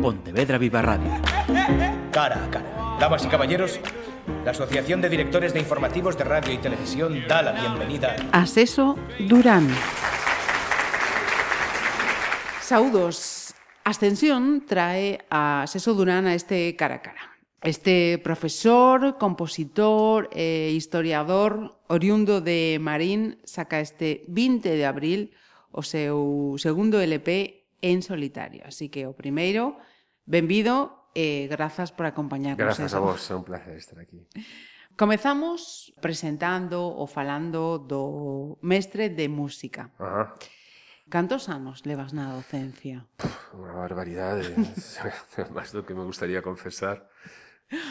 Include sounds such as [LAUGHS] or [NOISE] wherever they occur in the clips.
Pontevedra Viva Radio. Cara a cara. Damas y caballeros, la Asociación de Directores de Informativos de Radio y Televisión da la bienvenida a Seso Durán. Saudos. Ascensión trae a Seso Durán a este cara a cara. Este profesor, compositor e historiador oriundo de Marín saca este 20 de abril o seu segundo LP en solitario. Así que o primeiro Benvido e grazas por acompañarnos. Grazas a vos, é un placer estar aquí. Comezamos presentando ou falando do mestre de música. Ajá. Cantos anos levas na docencia? Unha barbaridade, [LAUGHS] máis do que me gustaría confesar.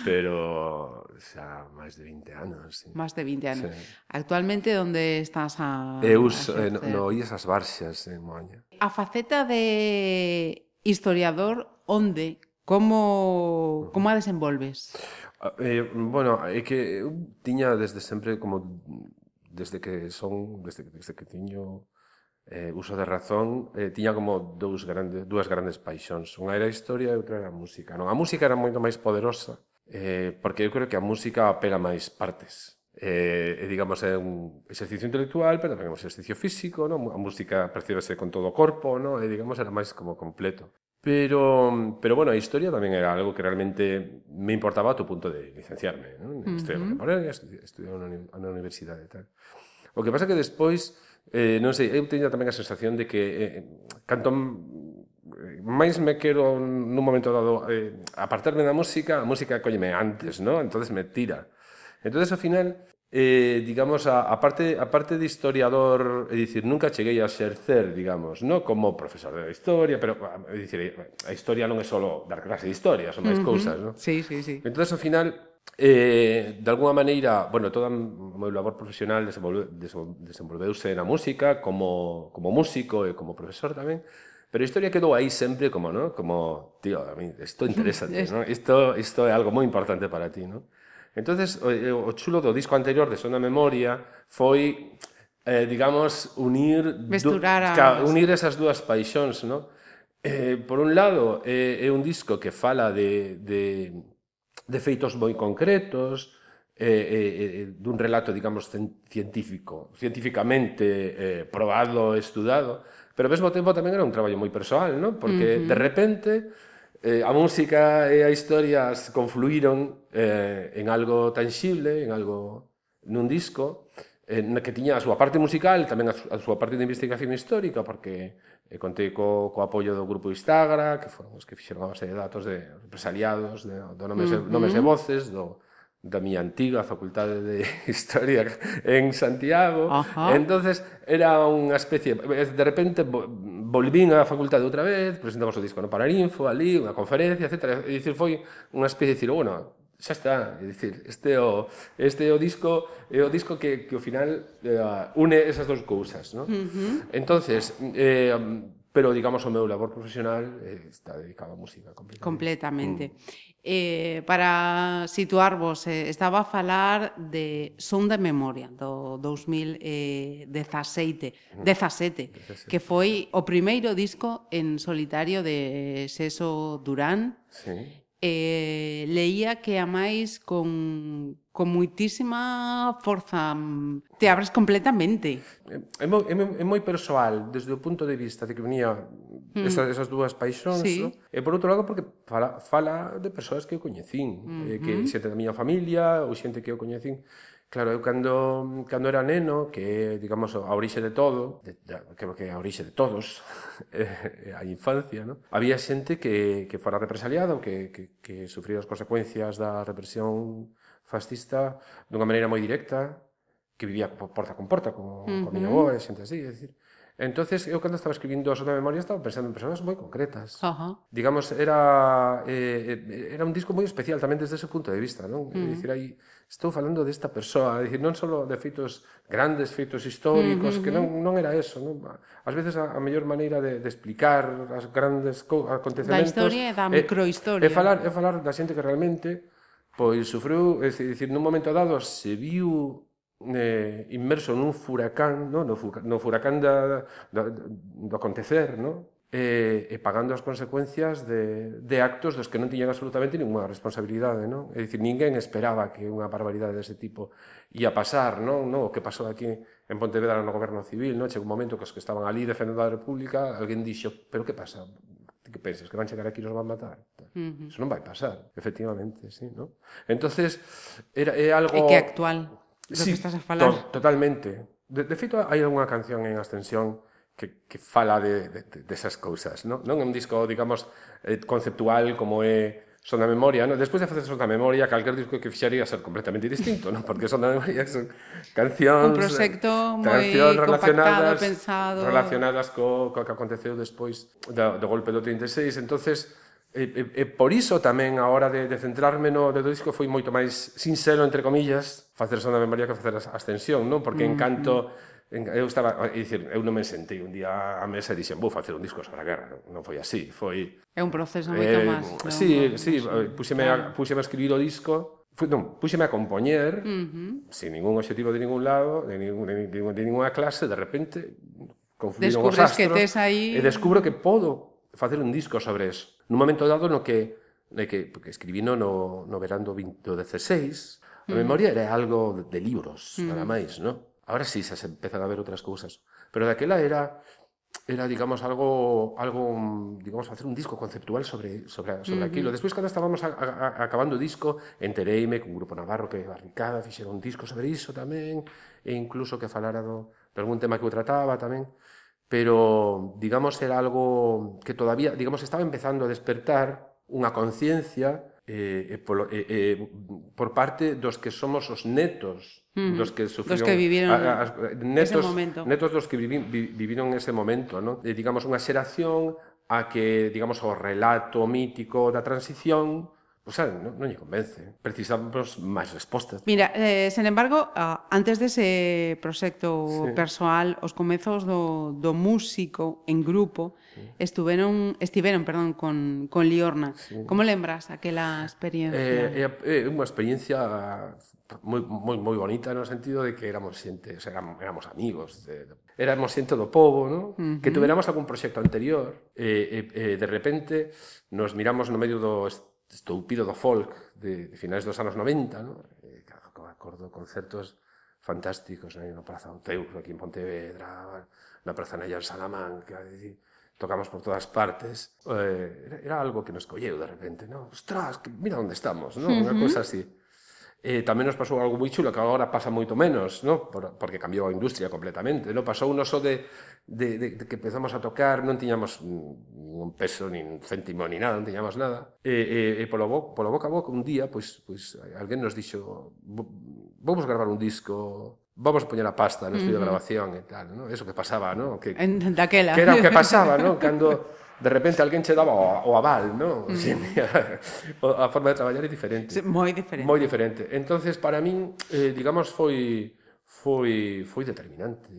Pero xa máis de 20 anos. Sí. Máis de 20 anos. Sí. Actualmente onde estás a Eu a no, no Illas as Barxas en Moaña. A faceta de historiador onde, como, como a desenvolves? Ah, eh, bueno, é que eu tiña desde sempre como desde que son, desde, desde que tiño eh, uso de razón, eh, tiña como dous grandes, dúas grandes paixóns. Unha era a historia e outra era a música. Non, a música era moito máis poderosa, eh, porque eu creo que a música apela máis partes eh, digamos, é un exercicio intelectual, pero tamén é un exercicio físico, non? a música percíbese con todo o corpo, non? e digamos, era máis como completo. Pero, pero bueno, a historia tamén era algo que realmente me importaba a tu punto de licenciarme, ¿no? En historia uh -huh. contemporánea, estudiar en una universidade e tal. O que pasa que despois, eh, non sei, eu teño tamén a sensación de que eh, canto máis eh, me quero nun momento dado eh, apartarme da música, a música colleme antes, ¿no? entonces me tira. entonces ao final, eh, digamos, a, a, parte, a parte de historiador, é dicir, nunca cheguei a exercer, digamos, no como profesor de historia, pero, ah, é dicir, a historia non é só dar clase de historia, son máis uh -huh. cousas, non? Sí, sí, sí. Entón, ao final, eh, de alguna maneira, bueno, toda o meu labor profesional desenvolve, desenvolveuse na música, como, como músico e como profesor tamén, Pero a historia quedou aí sempre como, ¿no? Como, tío, a mí isto [LAUGHS] interesa, ¿no? Isto isto é algo moi importante para ti, ¿no? Entonces, o, eh, o chulo do disco anterior de Sona Memoria foi eh, digamos, unir Vesturar a... ca, unir esas dúas paixóns, no? Eh, por un lado, eh, é un disco que fala de, de, de feitos moi concretos, eh, eh, eh dun relato, digamos, científico, científicamente eh, probado, estudado, pero ao mesmo tempo tamén era un traballo moi persoal, no? porque uh -huh. de repente eh, a música e a historias confluíron eh, en algo tangible, en algo nun disco, eh, que tiña a súa parte musical, tamén a, a súa parte de investigación histórica, porque eh, contei co, co apoio do grupo Instagra, que foron os que fixeron a base de datos de represaliados, de, do nomes, uh -huh. nomes e voces, do, da miña antiga facultade de [LAUGHS] Historia en Santiago. Ajá. Entonces era unha especie, de repente volvín á facultade outra vez, presentamos o disco no Paraninfo, ali, unha conferencia, etc. E dicir, foi unha especie de dicir, bueno, xa está, é dicir, este o, este o disco, é o disco que, que ao final eh, une esas dous cousas, ¿no? Uh -huh. Entonces, eh, pero digamos o meu labor profesional eh, está dedicado á música completamente. completamente. Mm. Eh, para situarvos, eh, estaba a falar de Son de Memoria do 2017, 17, eh, mm. que foi o primeiro disco en solitario de Seso Durán. Sí. Eh, leía que a máis con con muitísima forza, mm, te abres completamente. É, moi, é, é moi persoal desde o punto de vista de que unía mm. esas, esas dúas paixóns, sí. no? e por outro lado porque fala, fala de persoas que eu coñecín, mm -hmm. eh, que xente da miña familia ou xente que eu coñecín. Claro, eu cando, cando era neno, que digamos a orixe de todo, de, de, que, que a orixe de todos, [LAUGHS] eh, eh, a infancia, ¿no? había xente que, que fora represaliada ou que, que, que sufría as consecuencias da represión fascista dunha maneira moi directa, que vivía porta con porta, con, uh -huh. con miña boa, xente así, é dicir, Entonces, eu cando estaba escribindo a Sota Memoria estaba pensando en persoas moi concretas. Uh -huh. Digamos, era eh, eh, era un disco moi especial tamén desde ese punto de vista, non? Uh -huh. É dicir, aí estou falando desta persoa, é dicir, non só de feitos grandes, feitos históricos, uh -huh. que non non era eso, non? Ás veces a, a mellor maneira de, de explicar as grandes acontecementos da historia e da microhistoria. É, é falar, é falar da xente que realmente pois sufriu, é dicir, nun momento dado se viu eh, inmerso nun furacán, no, no, no furacán da, da, do acontecer, no? e, e pagando as consecuencias de, de actos dos que non tiñan absolutamente ninguna responsabilidade, non? É dicir, ninguén esperaba que unha barbaridade dese tipo ia pasar, non? non? o que pasou aquí en Pontevedra no goberno civil, non? Chegou un momento que os que estaban ali defendendo a República, alguén dixo, pero que pasa? Que pensas que van chegar aquí e nos van matar? Uh -huh. Eso non vai pasar, efectivamente, sí, ¿no? Entonces, era é algo E que actual, do sí, que estás a falar. To totalmente. De, de feito, hai unha canción en Ascensión que, que fala de, de, de esas cousas, ¿no? non é un disco, digamos, eh, conceptual como é son da memoria, non? Despois de facer son da memoria, calquer disco que fixaría ser completamente distinto, non? Porque son da memoria son cancións, un proxecto moi compactado, pensado, relacionadas co, co que aconteceu despois do, do golpe do 36, entonces E, e, e por iso tamén a hora de, de centrarme no de do disco foi moito máis sincero entre comillas facer son da memoria que facer a ascensión, non? Porque mm, en canto Eu estaba, é dicir, eu non me sentei un día á mesa e dixen, vou facer un disco sobre a guerra. Non foi así, foi... É un proceso moito eh, máis. Non? Sí, sí, non, eh, puxeme, claro. a, puxeme a escribir o disco, fui, non, puxeme a compoñer, uh -huh. sin ningún objetivo de ningún lado, de, ningún, de, de, de ninguna clase, de repente, confluíron os astros... que tes aí... E descubro que podo facer un disco sobre eso. Nun momento dado no que, no que porque escribí no, no verán do, 20, do 16, a memoria era algo de, de libros, mm. nada máis, non? Ahora sí se empiezan a ver otras cosas. Pero de aquella era, era digamos, algo, algo digamos, hacer un disco conceptual sobre, sobre, sobre uh -huh. aquilo. Despois, cando estábamos a, a, acabando o disco, entereime con un grupo navarro que barricada, fixeron un disco sobre iso tamén, e incluso que falara do, de algún tema que eu trataba tamén. Pero, digamos, era algo que todavía, digamos, estaba empezando a despertar unha conciencia eh, eh, polo, eh, eh, por parte dos que somos os netos mm. dos que sufriron dos que viviron a, a, a, eh, netos, ese momento. netos dos que vivi, vi, viviron ese momento ¿no? eh, digamos unha xeración a que digamos o relato mítico da transición O sea, non, non lle convence. Precisamos máis respostas. Mira, eh, sen embargo, antes dese proxecto sí. persoal, os comezos do, do músico en grupo sí. estiveron, estiveron perdón, con, con Liorna. Sí. Como lembras aquela experiencia? É eh, eh, unha experiencia moi, moi, moi bonita no sentido de que éramos xente, o sea, éramos, éramos amigos, de, de éramos xente do povo, ¿no? Uh -huh. que tuveramos algún proxecto anterior, e eh, eh, eh, de repente nos miramos no medio do estoupido do folk de, de finais dos anos 90, no? E, claro, acordo concertos fantásticos ¿no? na Praza Outeus, aquí en Pontevedra, na Praza Nella en Salamanca, dicir, tocamos por todas partes. Eh, era, era algo que nos colleu de repente, no? Ostras, que, mira onde estamos, ¿no? Uh -huh. Unha así eh, tamén nos pasou algo moi chulo que agora pasa moito menos, no? Por, porque cambiou a industria completamente, no? Pasou un oso de, de, de, de que empezamos a tocar, non tiñamos un peso, nin un céntimo, ni nada, non tiñamos nada. Eh, eh, eh, e, e, e polo, bo, polo boca a boca un día, pois, pois alguén nos dixo vamos gravar un disco vamos a poñer a pasta no estudio uh -huh. de grabación e tal, ¿no? Eso que pasaba, ¿no? Que, en, daquela. Que era o que pasaba, ¿no? [LAUGHS] Cando de repente alguén che daba o, o aval, non? Mm. [LAUGHS] Sí, a, a forma de traballar é diferente. Sí, moi diferente. Moi diferente. Entonces, para min, eh, digamos, foi foi foi determinante,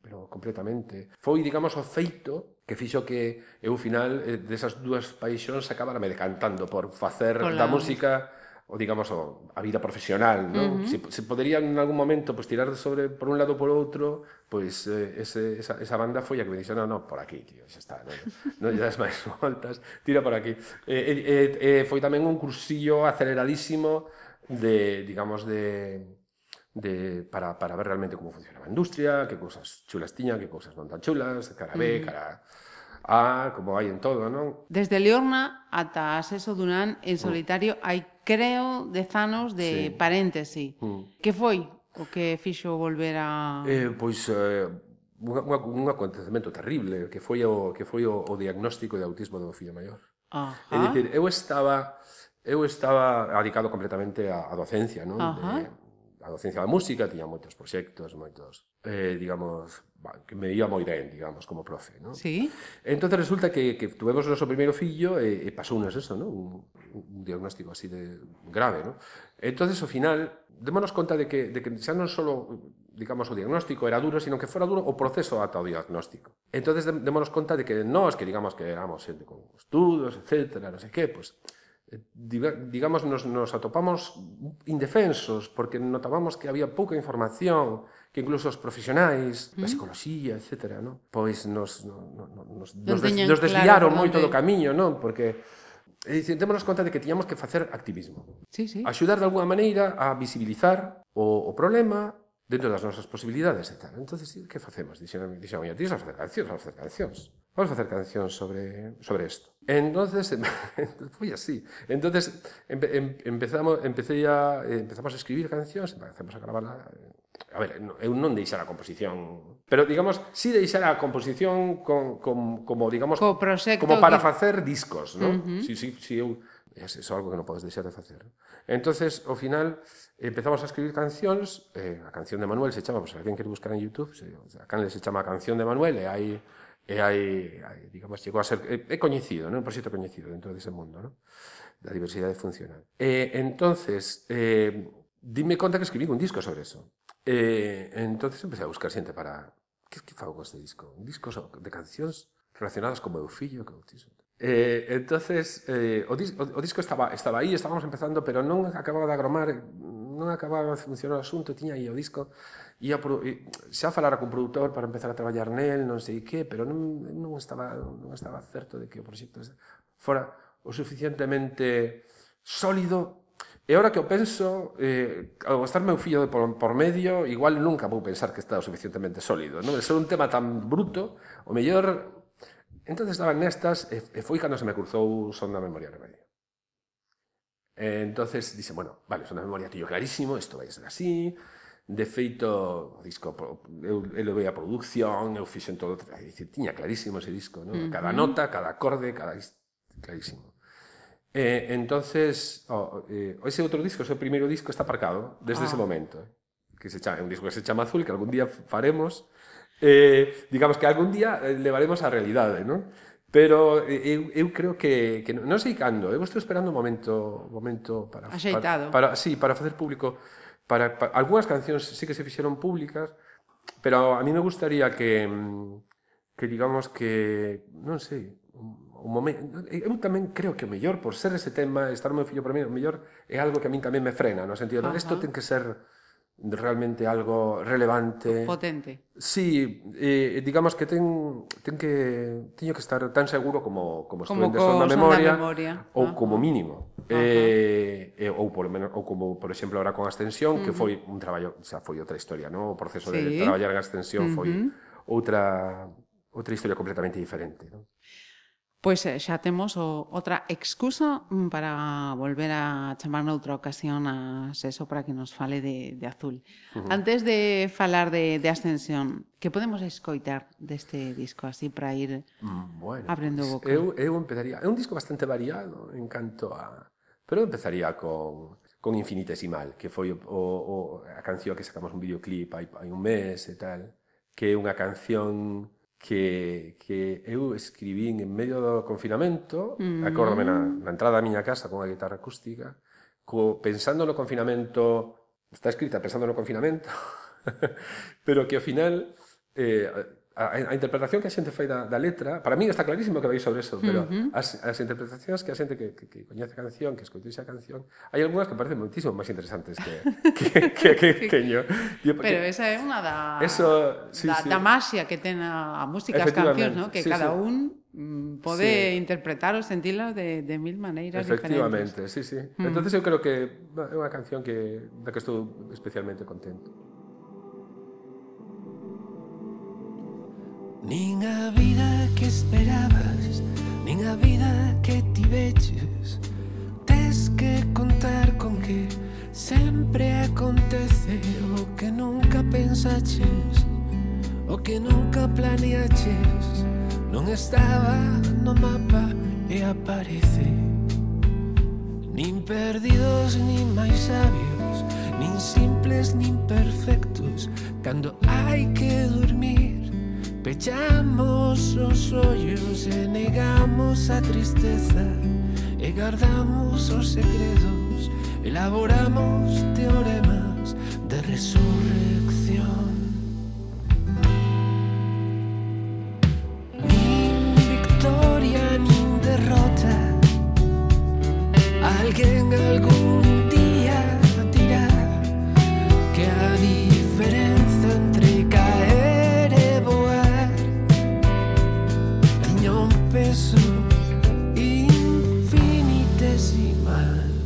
pero completamente. Foi, digamos, o feito que fixo que eu final eh, desas dúas paixóns acabara me decantando por facer Hola. da música o digamos o, a vida profesional, ¿no? Uh -huh. se, se, podería en algún momento pues tirar sobre por un lado por otro, pues eh, ese, esa, esa, banda foi a que me dice, no, no, por aquí, tío, xa está, no, no, das máis [LAUGHS] voltas, tira por aquí. Eh, eh, eh, eh foi tamén un cursillo aceleradísimo de, digamos, de, de, para, para ver realmente como funciona a industria, que cosas chulas tiña, que cosas non tan chulas, cara B, mm. cara A, como hai en todo, non? Desde Liorna ata Aseso Dunán, en solitario, mm. hai creo, dez anos de sí. paréntesi. Mm. Que foi o que fixo volver a... Eh, pois... Eh, un, un acontecemento terrible que foi o que foi o, o diagnóstico de autismo do meu fillo maior. Ajá. É dicir, eu estaba eu estaba adicado completamente á, á docencia, non? De, a docencia da música, tiña moitos proxectos, moitos eh digamos que me iba moi ben, digamos, como profe, ¿no? Sí. Entonces resulta que, que tuvemos o noso primeiro fillo e, eh, e eh, pasou unhas eso, ¿no? Un, un diagnóstico así de grave, ¿no? Entonces, ao final, démonos conta de que, de que xa non solo, digamos, o diagnóstico era duro, sino que fora duro o proceso ata o diagnóstico. Entonces, démonos conta de que nós, que digamos que éramos xente con estudos, etcétera, non sei que, pues, eh, digamos, nos, nos atopamos indefensos porque notábamos que había pouca información que incluso os profesionais da psicología, etc., ¿no? pois nos, nos, nos, nos, des, nos desviaron claro, moito do camiño, non? Porque eh, É dicir, démonos conta de que tiñamos que facer activismo. Sí, sí. Axudar de alguna maneira a visibilizar o, o problema dentro das nosas posibilidades e tal. Entón, que facemos? Dixen, dixen, oye, tens facer cancións, vamos a facer cancións. Vamos a facer cancións sobre, sobre isto. Entonces, [LAUGHS] foi así. Entonces, empe, em, empezamos, empecé a, empezamos a escribir cancións, empezamos a gravarla eh, A ver, eu non deixara a composición, pero digamos, si sí deixara a composición con, con, como digamos, Co como para que... facer discos, non? Uh -huh. Si si si eu eso é algo que non podes deixar de facer. Entonces, ao final empezamos a escribir cancións, eh, a canción de Manuel se chama, pues, alguén quere buscar en YouTube, se, a canle se chama Canción de Manuel e hai e hai, hai digamos, chegou a ser é, é coñecido, non? Un proxecto coñecido dentro dese mundo, non? Da diversidade funcional. Eh, entonces, eh, dime conta que escribí un disco sobre eso. Eh, entonces empecé a buscar xente para... Que, que fago este disco? Un disco de cancións relacionadas con meu fillo, que autismo. Eh, entonces, eh, o, dis, o, o disco estaba, estaba aí, estábamos empezando, pero non acababa de agromar, non acababa de funcionar o asunto, tiña aí o disco, ia pro, xa falara con produtor para empezar a traballar nel, non sei que, pero non, non, estaba, non estaba certo de que o proxecto fora o suficientemente sólido E ora que eu penso, eh, ao estar meu fillo por, por medio, igual nunca vou pensar que está o suficientemente sólido. Non? De ser un tema tan bruto, o mellor... Entón estaban nestas, e, e foi cando se me cruzou son da memoria remedio. E, entonces dice, bueno, vale, son da memoria tío clarísimo, isto vai ser así, de feito, disco, eu elevei a produción, eu fixen todo, dice, tiña clarísimo ese disco, ¿no? Uh -huh. cada nota, cada acorde, cada... clarísimo. Eh, entonces, oh, eh, ese outro disco, o primeiro disco, está aparcado desde ah. ese momento. Eh, que se chama, é un disco que se chama Azul, que algún día faremos. Eh, digamos que algún día eh, levaremos a realidade, non? Pero eh, eu, eu creo que, que non, sei cando, eu estou esperando un momento, momento para, Axeitado. para, para, sí, para facer público para, para algunhas cancións sí que se fixeron públicas, pero a mí me gustaría que mm, que digamos que non sei, o momento, eu tamén creo que o mellor por ser ese tema, estar o meu fillo para mí, o mellor é algo que a min tamén me frena, no sentido de isto ten que ser realmente algo relevante. Potente. Sí, eh, digamos que ten, ten que, teño que estar tan seguro como, como, como estou en son da memoria, memoria, ou ah. como mínimo. Uh -huh. eh, eh, ou, polo menos, ou como, por exemplo, ahora con a uh -huh. que foi un traballo, xa foi outra historia, ¿no? o proceso sí. de traballar en Ascensión uh -huh. foi outra, outra historia completamente diferente. ¿no? Pois xa temos o, outra excusa mm, para volver a chamar noutra ocasión a Seso para que nos fale de, de Azul. Uh -huh. Antes de falar de, de Ascensión, que podemos escoitar deste disco así para ir mm, bueno, abrindo pues, boca? Eu, eu empezaría... É un disco bastante variado en canto a... Pero empezaría con con Infinitesimal, que foi o, o, a canción que sacamos un videoclip hai, hai un mes e tal, que é unha canción que, que eu escribín en medio do confinamento, mm. acórdame na, na entrada da miña casa con a guitarra acústica, co, pensando no confinamento, está escrita pensando no confinamento, [LAUGHS] pero que ao final eh, a, a interpretación que a xente fai da, da letra, para mí está clarísimo que vai sobre eso, pero uh -huh. as, as interpretacións que a xente que, que, que coñece a canción, que escoitou a canción, hai algunhas que parecen moitísimo máis interesantes que [LAUGHS] que que, que, que teño. Tío, pero esa é unha da eso, sí, da, sí. da maxia que ten a, a música, as cancións, ¿no? que sí, cada sí. un mm, pode sí. interpretar ou sentila de, de mil maneiras Efectivamente, diferentes. Efectivamente, sí, sí. Mm. Entonces eu creo que é unha canción que, da que estou especialmente contento. Nin a vida que esperabas, nin a vida que tiveches Tes que contar con que sempre acontece O que nunca pensaches, o que nunca planeaches. Non estaba no mapa e aparece. Nin perdidos, nin máis sabios Nin simples, nin perfectos. Cando hai que dormir Pechamos os ollos e negamos a tristeza E guardamos os segredos Elaboramos teoremas de resurrección. Nin victoria nin derrota Alguien algún man.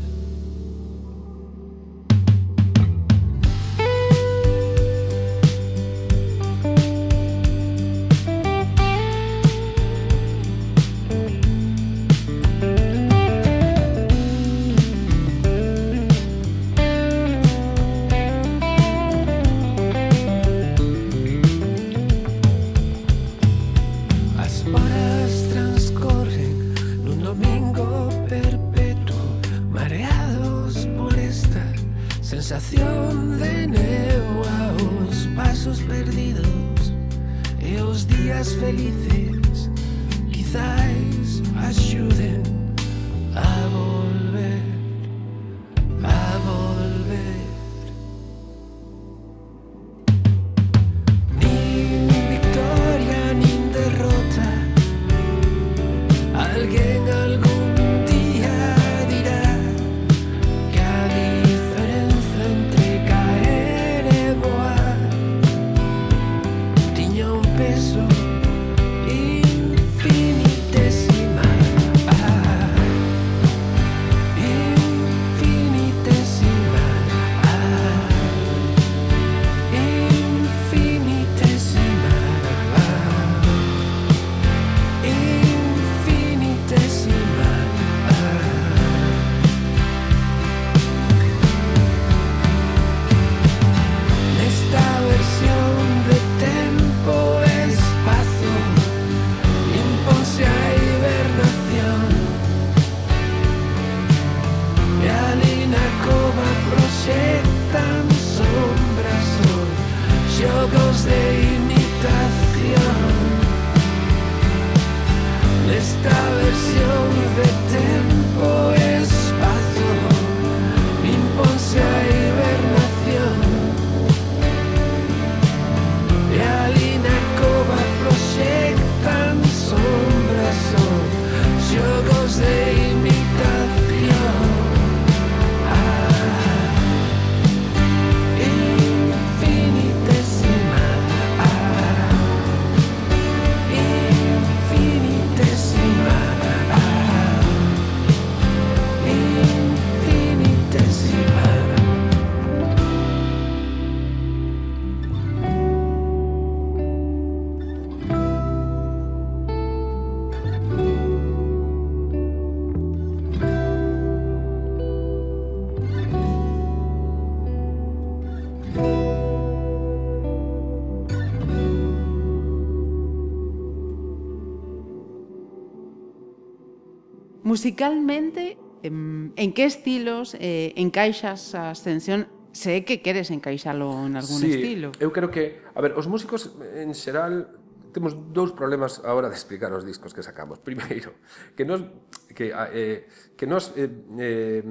Musicalmente, en, en que estilos eh, encaixas a ascensión se é que queres encaixalo en algún sí, estilo. Eu creo que, a ver, os músicos en xeral temos dous problemas a hora de explicar os discos que sacamos. [LAUGHS] Primeiro, que nos que eh, que nos eh, eh,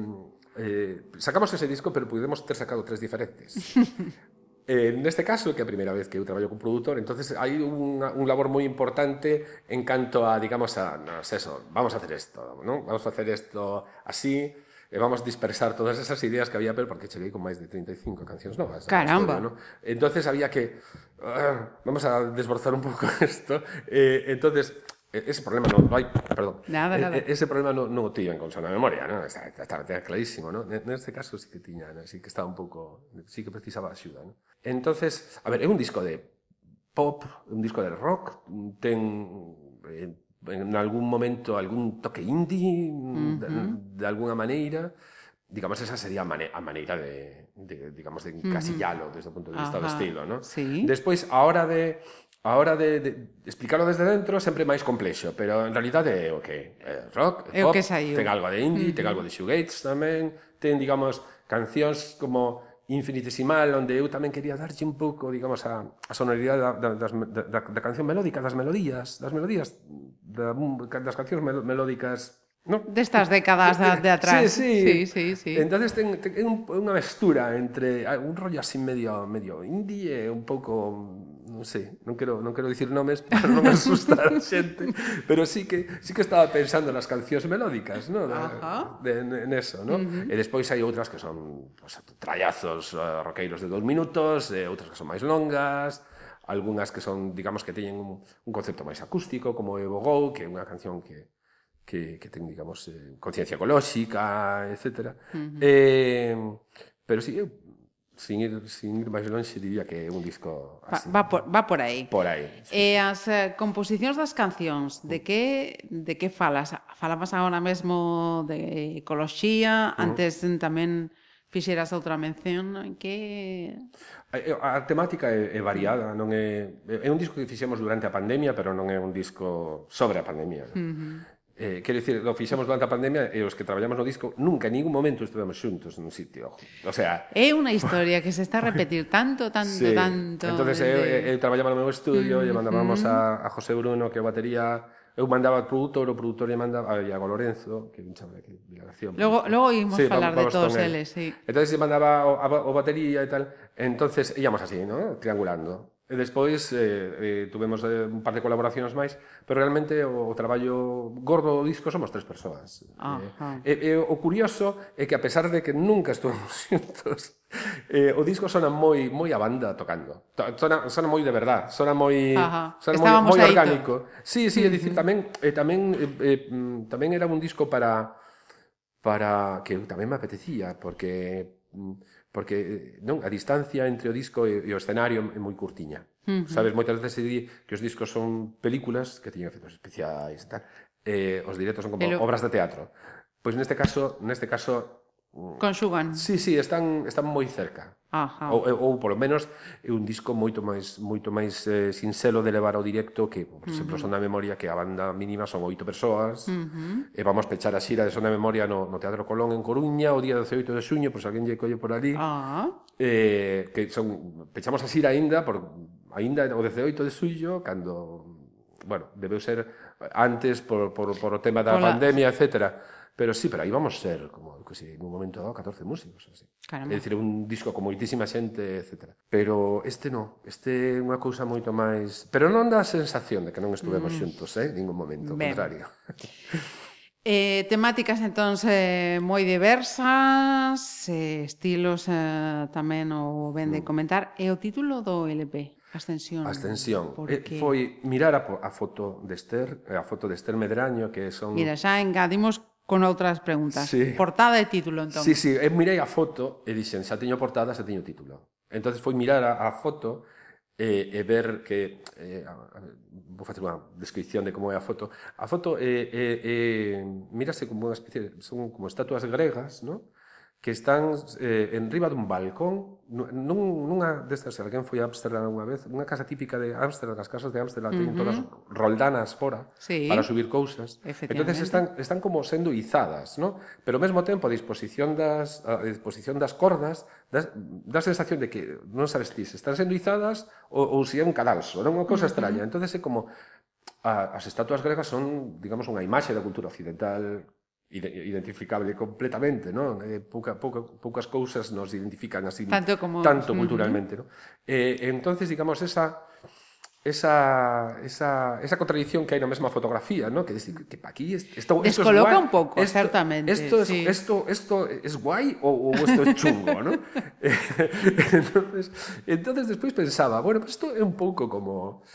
eh, sacamos ese disco, pero pudemos ter sacado tres diferentes. [LAUGHS] Eh, neste caso, que é a primeira vez que eu traballo con produtor, entonces hai unha, un labor moi importante en canto a, digamos, a, no, es eso, vamos a hacer esto, ¿no? vamos a hacer esto así, e vamos a dispersar todas esas ideas que había, pero porque cheguei con máis de 35 cancións novas. Caramba. ¿no? Entonces había que, uh, vamos a desborzar un pouco [LAUGHS] esto, eh, entonces Ese problema no, no hay, perdón. Nada, nada. E, ese problema no, no tiñan con sona memoria, ¿no? Está, está, está clarísimo, ¿no? Neste caso sí que tiña, ¿no? sí que estaba un pouco, sí que precisaba axuda, ¿no? Entonces, a ver, é un disco de pop, un disco de rock, ten eh, en algún momento algún toque indie, uh -huh. de, de alguna maneira, digamos, esa sería a, mane a maneira de, de, digamos, de encasillalo uh -huh. desde o punto de vista Ajá, do estilo, ¿no? Sí. Despois, a hora de A hora de, de explicarlo desde dentro sempre máis complexo, pero en realidad é o que é rock, é pop, que saiu. ten algo de indie, uh -huh. ten algo de shoegates tamén, ten, digamos, cancións como infinitesimal onde eu tamén quería darlle un pouco, digamos, a, a sonoridade da, da, das, da, da canción melódica, das melodías, das melodías da, das cancións melódicas No? Destas décadas de, de atrás. Sí, sí. sí, sí, sí. Entonces ten, ten un, unha mestura entre ah, un rollo así medio medio indie e un pouco non sei, non quero, non quero dicir nomes [LAUGHS] para non asustar a xente, pero sí que sí que estaba pensando nas cancións melódicas, no? Ajá. De, de, neso, no? Uh -huh. E despois hai outras que son pues, trallazos uh, eh, roqueiros de dous minutos, eh, e outras que son máis longas, algunhas que son, digamos, que teñen un, un concepto máis acústico, como Evo Go, que é unha canción que, que, que ten, digamos, eh, conciencia ecolóxica, etc. Uh -huh. eh, pero sí, eu sin ir, sin ir máis longe, diría que é un disco así. Va, va, por, va por aí. Por aí. Sí. E as eh, composicións das cancións, de que de que falas? Falabas agora mesmo de ecoloxía, mm. antes uh -huh. tamén fixeras outra mención, en que... A, eh, a temática é, é variada, non é... É un disco que fixemos durante a pandemia, pero non é un disco sobre a pandemia. Uh -huh. Eh, quero dicir, lo fixemos durante a pandemia e os que traballamos no disco nunca en ningún momento estivemos xuntos nun sitio. O sea, é unha historia que se está a repetir tanto, tanto, sí. tanto. Entonces desde... eu, eu traballaba no meu estudio, mm, lle mandábamos a, a José Bruno que batería Eu mandaba ao produtor, o produtor lle mandaba ah, a Iago Lorenzo, que é un chaval que de la. Logo, logo ímos sí, falar vamos, de todos eles, sí. Entonces lle mandaba o, a, o batería e tal. Entonces íamos así, ¿no? Triangulando. E despois eh, eh, tuvemos eh, un par de colaboracións máis, pero realmente o, o traballo gordo do disco somos tres persoas. Ah, eh, eh, eh, o curioso é que a pesar de que nunca estuvemos [LAUGHS] xuntos, eh, o disco sona moi moi a banda tocando. Sona, sona moi de verdad, sona moi Ajá. sona Estábamos moi, moi orgánico. Sí, sí, uh -huh. é dicir, tamén eh, tamén eh, eh mm, tamén era un disco para para que tamén me apetecía porque mm, porque eh, non a distancia entre o disco e, e o escenario é moi curtiña. Uh -huh. Sabes, moitas veces se di que os discos son películas que teñen efectos especiais e tal, e os directos son como Pero... obras de teatro. Pois neste caso, neste caso Conxugan. Sí, sí, están están moi cerca. Ajá. Ou, eh, ou polo menos é un disco moito máis moito máis eh, sinxelo de levar ao directo que, por exemplo, uh -huh. Son da Memoria que a banda mínima son oito persoas. Uh -huh. E vamos pechar a xira de Son da Memoria no, no Teatro Colón en Coruña o día 18 de xuño, por se alguén lle colle por ali. Ah. Eh, que son pechamos a xira aínda por aínda o 18 de xullo cando bueno, debeu ser antes por, por, por o tema da Hola. pandemia, etcétera Pero sí, pero aí vamos ser, como que si, en un momento dado, 14 músicos. Así. Caramba. É dicir, un disco con moitísima xente, etc. Pero este non, este é unha cousa moito máis... Pero non dá a sensación de que non estuvemos mm. xuntos, eh? en Ningún momento, ben. contrario. [LAUGHS] Eh, temáticas entón eh, moi diversas, eh, estilos eh, tamén o ben de mm. comentar. E o título do LP, Ascensión. Ascensión. Porque... Eh, foi mirar a, a foto de Esther, eh, a foto de Esther Medraño, que son... Mira, xa engadimos con outras preguntas. Sí. Portada e título, entón. Sí, sí, eu mirei a foto e dixen, xa teño portada, xa teño título. Entonces foi mirar a, a foto e, e ver que eh, vou facer unha descripción de como é a foto. A foto eh, eh, eh, mírase como unha especie, de, son como estatuas gregas, ¿no? que están eh, en riba dun balcón nun, nunha destas, se alguén foi a Ámsterdam unha vez, unha casa típica de Ámsterdam, as casas de Ámsterdam uh -huh. teñen todas roldanas fora sí. para subir cousas. Entonces están están como sendo izadas, ¿no? Pero ao mesmo tempo a disposición das a disposición das cordas das, da sensación de que non sabes ti se están sendo izadas ou, ou se é un cadalso, non unha cousa uh -huh. extraña. Entonces é como a, as estatuas gregas son, digamos, unha imaxe da cultura occidental identificable completamente, non? Eh, pouca, pouca, poucas cousas nos identifican así tanto, como... tanto culturalmente, uh -huh. non? Eh, entonces, digamos, esa esa, esa, esa contradicción que hai na mesma fotografía, ¿no? que decir que aquí esto, descoloca es guay, un pouco, esto, certamente. Esto, es, sí. esto, esto es guai ou, ou esto es chungo, ¿no? [LAUGHS] entonces, entonces despois pensaba, bueno, pues isto é un pouco como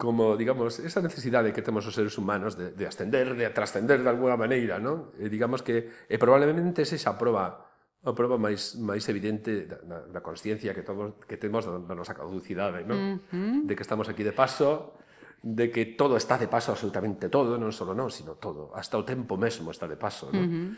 como, digamos, esa necesidade que temos os seres humanos de, de ascender, de trascender de alguna maneira, non? E digamos que e probablemente esa xa proba a proba máis máis evidente da, da, da consciencia que todos que temos da, da nosa caducidade, non? Uh -huh. De que estamos aquí de paso, de que todo está de paso absolutamente todo, non só non, sino todo, hasta o tempo mesmo está de paso, non? Uh -huh.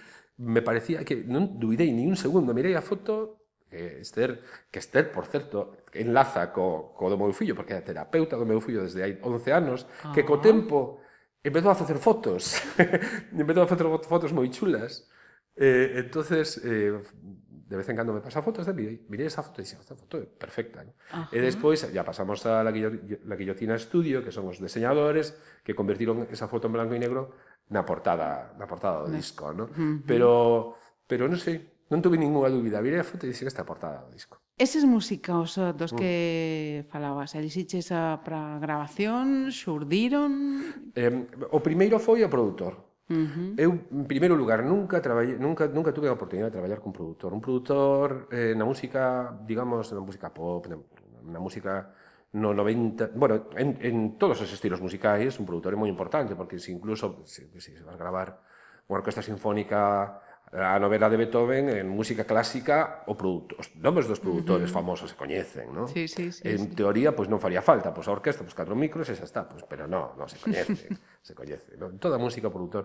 Me parecía que non duvidei ni un segundo, mirei a foto Eh, Esther, que Esther, por certo, enlaza co, co do meu fillo, porque é terapeuta do meu fillo desde hai 11 anos, ah. que co tempo empezou a facer fotos, [LAUGHS] empezou a facer fotos moi chulas. Eh, entonces, eh, de vez en cando me pasa fotos de mí, mirei esa foto e dixen, esta foto é perfecta. ¿no? E despois, ya pasamos a la, la guillotina estudio, que son os diseñadores que convertiron esa foto en blanco e negro na portada, na portada do disco, ¿no? Uh -huh. Pero, pero non sei, Non tuve ninguna dúbida, virei a foto e dixen esta portada do disco. Eses músicos eh, dos mm. que mm. falabas, elixiches para grabación, xurdiron? Eh, o primeiro foi o produtor, Uh -huh. Eu, en primeiro lugar, nunca traballei, nunca, nunca tuve a oportunidade de traballar con produtor. Un produtor eh, na música, digamos, na música pop, na, na música no 90... Bueno, en, en todos os estilos musicais, un produtor é moi importante, porque se incluso se, se vas gravar unha orquesta sinfónica a novela de Beethoven en música clásica o os nomes dos produtores uh -huh. famosos se coñecen, ¿no? Sí, sí, sí, en sí. teoría, pois pues, non faría falta, pois pues, a orquesta, pois pues, catro micros e xa está, pois, pero non, non se coñece, [LAUGHS] se coñece, ¿no? En toda música o produtor,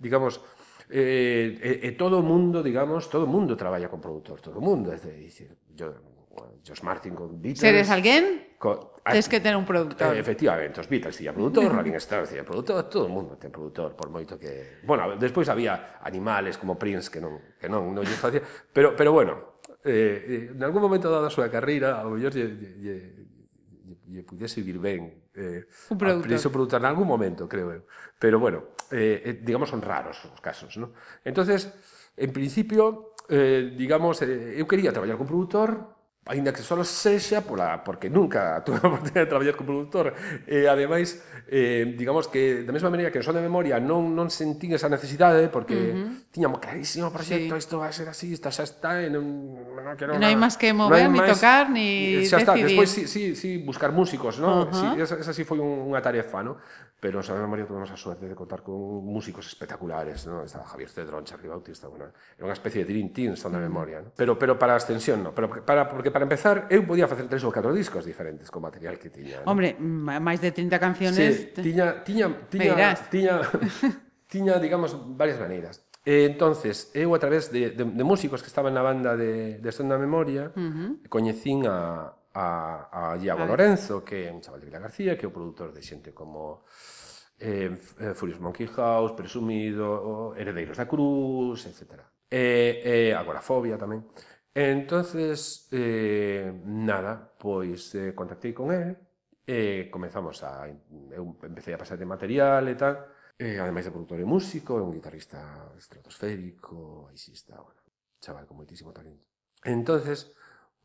digamos, eh, eh, todo o mundo, digamos, todo o mundo traballa con produtor, todo o mundo, é dicir, yo, Josh Martin con Beatles... Seres alguén? Co, Tens que ter un produtor. Eh, efectivamente, os Beatles tiña produtor, [LAUGHS] Rolling Stones tiña produtor, todo o mundo ten produtor, por moito que... Bueno, despois había animales como Prince que non, que non, non lle facía... Pero, pero bueno, eh, eh en algún momento dado a súa carreira, ao mellor lle, lle, lle pudese vir ben eh, un produtor. Prince produtor en algún momento, creo eu. Pero bueno, eh, eh, digamos son raros os casos, ¿no? Entonces, en principio, eh, digamos, eh, eu quería traballar con produtor, ainda que só sexa pola, porque nunca [LAUGHS] tuve a oportunidade de traballar como produtor e eh, ademais, eh, digamos que da mesma maneira que son de memoria non, non sentín esa necesidade eh, porque uh -huh tiñamos clarísimo o proxecto, sí. isto vai ser así, isto xa está, e non, non quero Non hai máis que mover, no ni máis, tocar, ni xa decidir. Xa está, despois sí, sí, sí, buscar músicos, ¿no? Uh -huh. sí, esa, esa sí foi unha tarefa, ¿no? Pero o San María tuvemos a suerte de contar con músicos espectaculares, ¿no? Estaba Javier Cedrón, Charly Bautista, bueno, era unha especie de Dream Team, son na memoria, ¿no? Pero, pero para a extensión, no. Pero para, porque para empezar, eu podía facer tres ou catro discos diferentes con material que tiña. ¿no? Hombre, máis de 30 canciones... Sí, tiña, tiña, tiña, tiña, tiña, [LAUGHS] tiña, digamos, varias maneiras. E entonces, eu a través de, de, de músicos que estaban na banda de, de Sonda Memoria, uh -huh. coñecín a, a, a Iago a Lorenzo, que é un chaval de Vila García, que é o produtor de xente como eh, eh Furious Monkey House, Presumido, Heredeiros da Cruz, etc. E, e Agorafobia tamén. Entonces, eh, nada, pois eh, contactei con él, e comezamos a... Eu empecé a pasar de material e tal, E ademais de produtor e músico, é un guitarrista estratosférico, baixista, bueno, chaval con moitísimo talento. Entonces,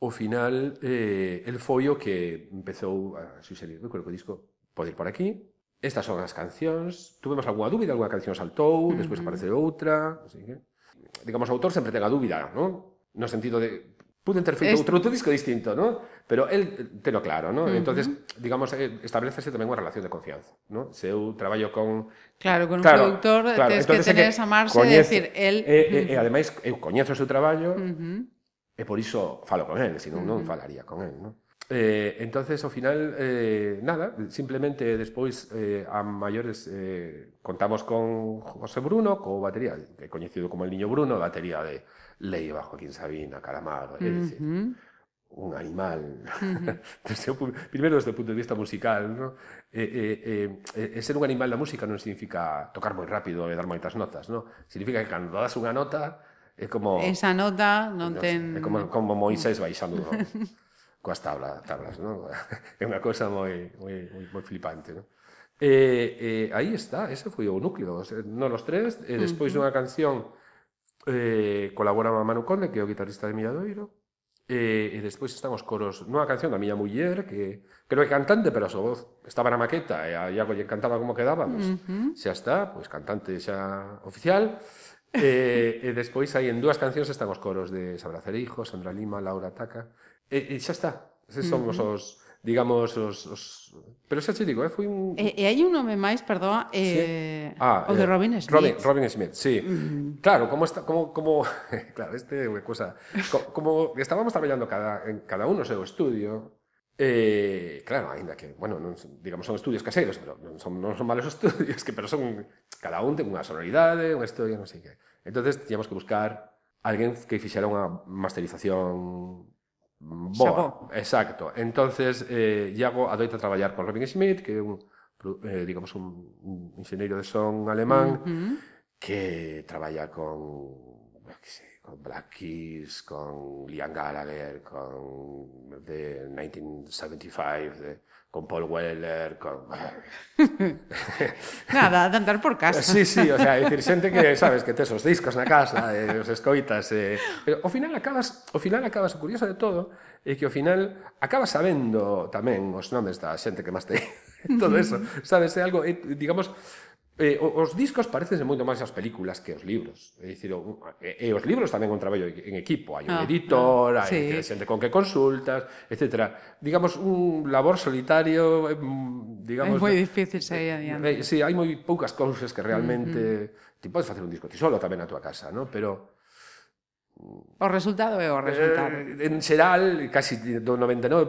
o final, eh, el foi o que empezou a suxerir, creo que o disco pode ir por aquí, estas son as cancións, tuvemos algunha dúbida, algunha canción saltou, despois aparece outra, así que... Digamos, o autor sempre ten a dúbida, non? No sentido de pudo ter este... outro, outro disco distinto, ¿no? Pero el teno claro, ¿no? Uh -huh. Entonces, digamos, eh, establecese tamén unha relación de confianza, ¿no? Se eu traballo con Claro, con claro, un productor claro. tens que tener esa marxe de decir el e, e, e ademais eu coñezo o seu traballo. Uh -huh. E por iso falo con él, senón uh -huh. non falaría con él, ¿no? Eh, entonces, ao final, eh, nada, simplemente despois eh, a maiores eh, contamos con José Bruno, co batería, que é coñecido como el Niño Bruno, batería de, leiva Joaquín Sabina, Calamaro, é dicir, uh -huh. un animal. Uh [LAUGHS] -huh. desde o, primeiro desde o punto de vista musical, no? e, e, e, e ser un animal da música non significa tocar moi rápido e dar moitas notas, no? Significa que cando das unha nota é como Esa nota non no, ten é como como Moisés baixando [LAUGHS] no? coas tablas, tablas, non? É unha cousa moi moi moi, moi flipante, non? E, e aí está, ese foi o núcleo, non os tres, e despois uh -huh. dunha canción Eh, colabora Manu Conde, que é o guitarrista de Milladoiro. E, eh, e despois están os coros nunha canción da miña muller que creo que cantante, pero a súa voz estaba na maqueta e a Iago lle encantaba como quedaba, pues, uh -huh. xa está, pois cantante xa oficial. e, eh, [LAUGHS] e despois hai en dúas cancións están os coros de Sabra Cereijo, Sandra Lima, Laura Taca. E, e xa está. Eses son uh -huh. os digamos, os, os... Pero xa che digo, eh, foi un... E, e hai un nome máis, perdoa, eh, sí? ah, o de eh, Robin Smith. Robin, Robin Smith, sí. Mm. Claro, como, está, como, como [LAUGHS] claro, este é unha cosa... Co, como estábamos traballando cada, en cada un o seu estudio, Eh, claro, aínda que, bueno, non, digamos, son estudios caseiros, pero non son, non son malos [LAUGHS] estudios, que pero son, cada un ten unha sonoridade, unha historia, non sei que. entonces tiñamos que buscar alguén que fixera unha masterización Boa, Xabó. exacto. Entonces, eh, Iago adoita traballar con Robin Smith, que é un, eh, digamos, un, un ingeniero de son alemán, uh -huh. que traballa con, que sei, con Black Keys, con Liam Gallagher, con The 1975, de con Paul Weller, con... [LAUGHS] Nada, de andar por casa. Sí, sí, o sea, decir, xente que, [LAUGHS] sabes, que tes os discos na casa, e eh, os escoitas, eh, pero ao final acabas, ao final acabas, o curioso de todo, é que ao final acabas sabendo tamén os nomes da xente que máis te... [LAUGHS] todo eso, sabes, é algo, é, digamos, Eh, os discos parecense moito máis ás películas que os libros. É dicir, o, e, e os libros tamén un traballo en equipo, hai un ah, editor, ah, hai xente con que consultas, etc. Digamos, un labor solitario, eh, mm, digamos... É moi difícil sair eh, adiante. Eh, sí, hai moi poucas cousas que realmente... Mm -hmm. Ti podes facer un disco ti solo tamén a tua casa, ¿no? Pero... O resultado é o eh, resultado. Eh, en xeral, casi do 99%,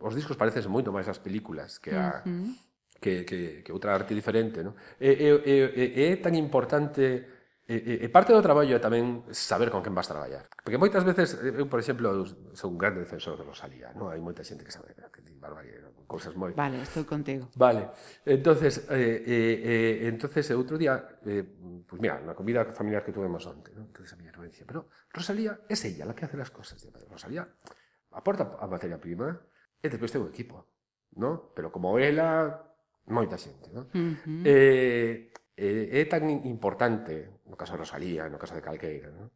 os discos parecen moito máis as películas que a que, que, que outra arte diferente. Non? E, e, e, e é tan importante E, e, e parte do traballo é tamén saber con quen vas traballar. Porque moitas veces, eh, eu, por exemplo, sou un grande defensor de Rosalía, non? Hai moita xente que sabe que di barbaridade, cousas moi... Vale, estou contigo. Vale. Entonces, eh, eh, eh, entonces outro día, eh, pues mira, na comida familiar que tuvemos onte, non? Entonces a miña hermana dice, pero Rosalía é ella la que hace las cosas. Dice, Rosalía aporta a materia prima e despois ten un equipo, non? Pero como ela moita xente. Non? Uh -huh. eh, eh, é tan importante, no caso de Rosalía, no caso de Calqueira, non?